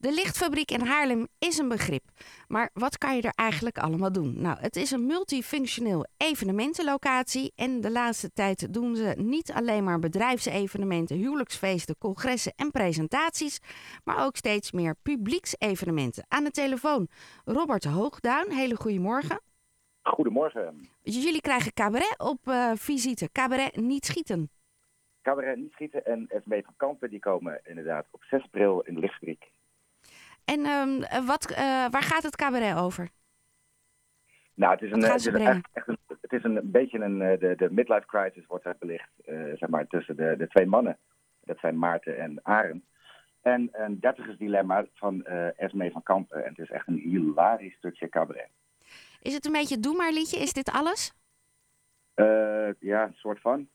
De lichtfabriek in Haarlem is een begrip. Maar wat kan je er eigenlijk allemaal doen? Nou, het is een multifunctioneel evenementenlocatie. En de laatste tijd doen ze niet alleen maar bedrijfsevenementen, huwelijksfeesten, congressen en presentaties. Maar ook steeds meer publieksevenementen. Aan de telefoon Robert Hoogduin. Hele goedemorgen. Goedemorgen. Jullie krijgen cabaret op uh, visite. Cabaret niet schieten. Cabaret niet schieten en Esmee van Kampen die komen inderdaad op 6 april in de lichtfabriek. En um, wat, uh, waar gaat het cabaret over? Nou, het is een, het is een, echt, echt een, het is een beetje een, de, de midlife crisis wordt daar belicht, uh, zeg maar, tussen de, de twee mannen. Dat zijn Maarten en Arend. En een dertigersdilemma van uh, Esmee van Kampen. En het is echt een hilarisch stukje cabaret. Is het een beetje doe maar liedje? Is dit alles? Uh, ja, een soort van.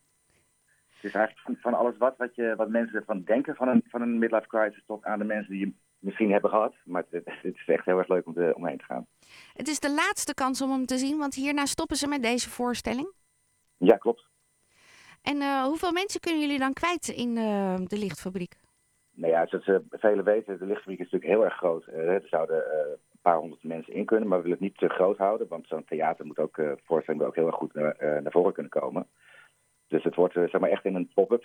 Het is eigenlijk van, van alles wat, wat, je, wat mensen ervan denken van een, van een midlife crisis tot aan de mensen die je misschien hebben gehad. Maar het, het is echt heel erg leuk om te, omheen te gaan. Het is de laatste kans om hem te zien, want hierna stoppen ze met deze voorstelling. Ja, klopt. En uh, hoeveel mensen kunnen jullie dan kwijt in uh, de lichtfabriek? Nou ja, zoals uh, velen weten, de lichtfabriek is natuurlijk heel erg groot. er zouden een paar honderd mensen in kunnen, maar we willen het niet te groot houden. Want zo'n theater moet ook, voorstelling moet ook heel erg goed naar, naar voren kunnen komen. Dus het wordt zeg maar echt in een pop-up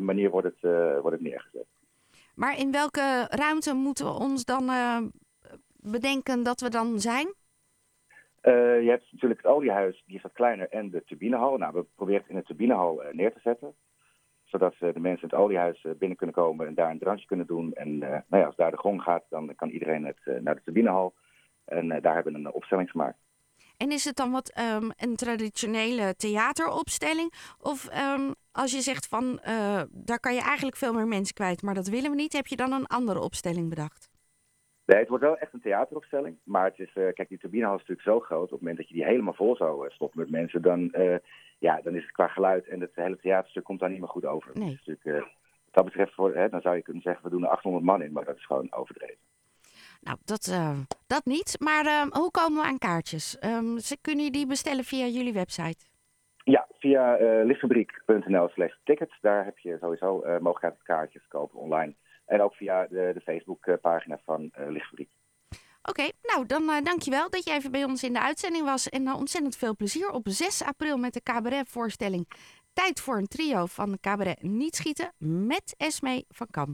manier wordt het, wordt het neergezet. Maar in welke ruimte moeten we ons dan bedenken dat we dan zijn? Uh, je hebt natuurlijk het oliehuis, die is wat kleiner, en de turbinehal. Nou, we proberen het in de turbinehal uh, neer te zetten. Zodat de mensen in het oliehuis binnen kunnen komen en daar een drankje kunnen doen. En nou ja, als daar de gong gaat, dan kan iedereen het, naar de turbinehal. En daar hebben we een opstelling gemaakt. En is het dan wat um, een traditionele theateropstelling? Of um, als je zegt van uh, daar kan je eigenlijk veel meer mensen kwijt, maar dat willen we niet, heb je dan een andere opstelling bedacht? Nee, het wordt wel echt een theateropstelling. Maar het is, uh, kijk, die turbinehal is natuurlijk zo groot. Op het moment dat je die helemaal vol zou uh, stoppen met mensen, dan, ja, dan is het qua geluid en het hele theaterstuk komt daar niet meer goed over. Nee. Dus natuurlijk, wat dat betreft, voor, hè, dan zou je kunnen zeggen, we doen er 800 man in, maar dat is gewoon overdreven. Nou, dat, uh, dat niet. Maar uh, hoe komen we aan kaartjes? Um, ze, kunnen je die bestellen via jullie website? Ja, via uh, lichtfabriek.nl slash tickets. Daar heb je sowieso mogelijkheid om kaartjes te kopen online. En ook via de, de Facebookpagina van Lichtfabriek. Oké, okay, nou dan uh, dankjewel dat je even bij ons in de uitzending was. En ontzettend veel plezier op 6 april met de cabaretvoorstelling. Tijd voor een trio van cabaret Niet Schieten met Esmee van Kamp.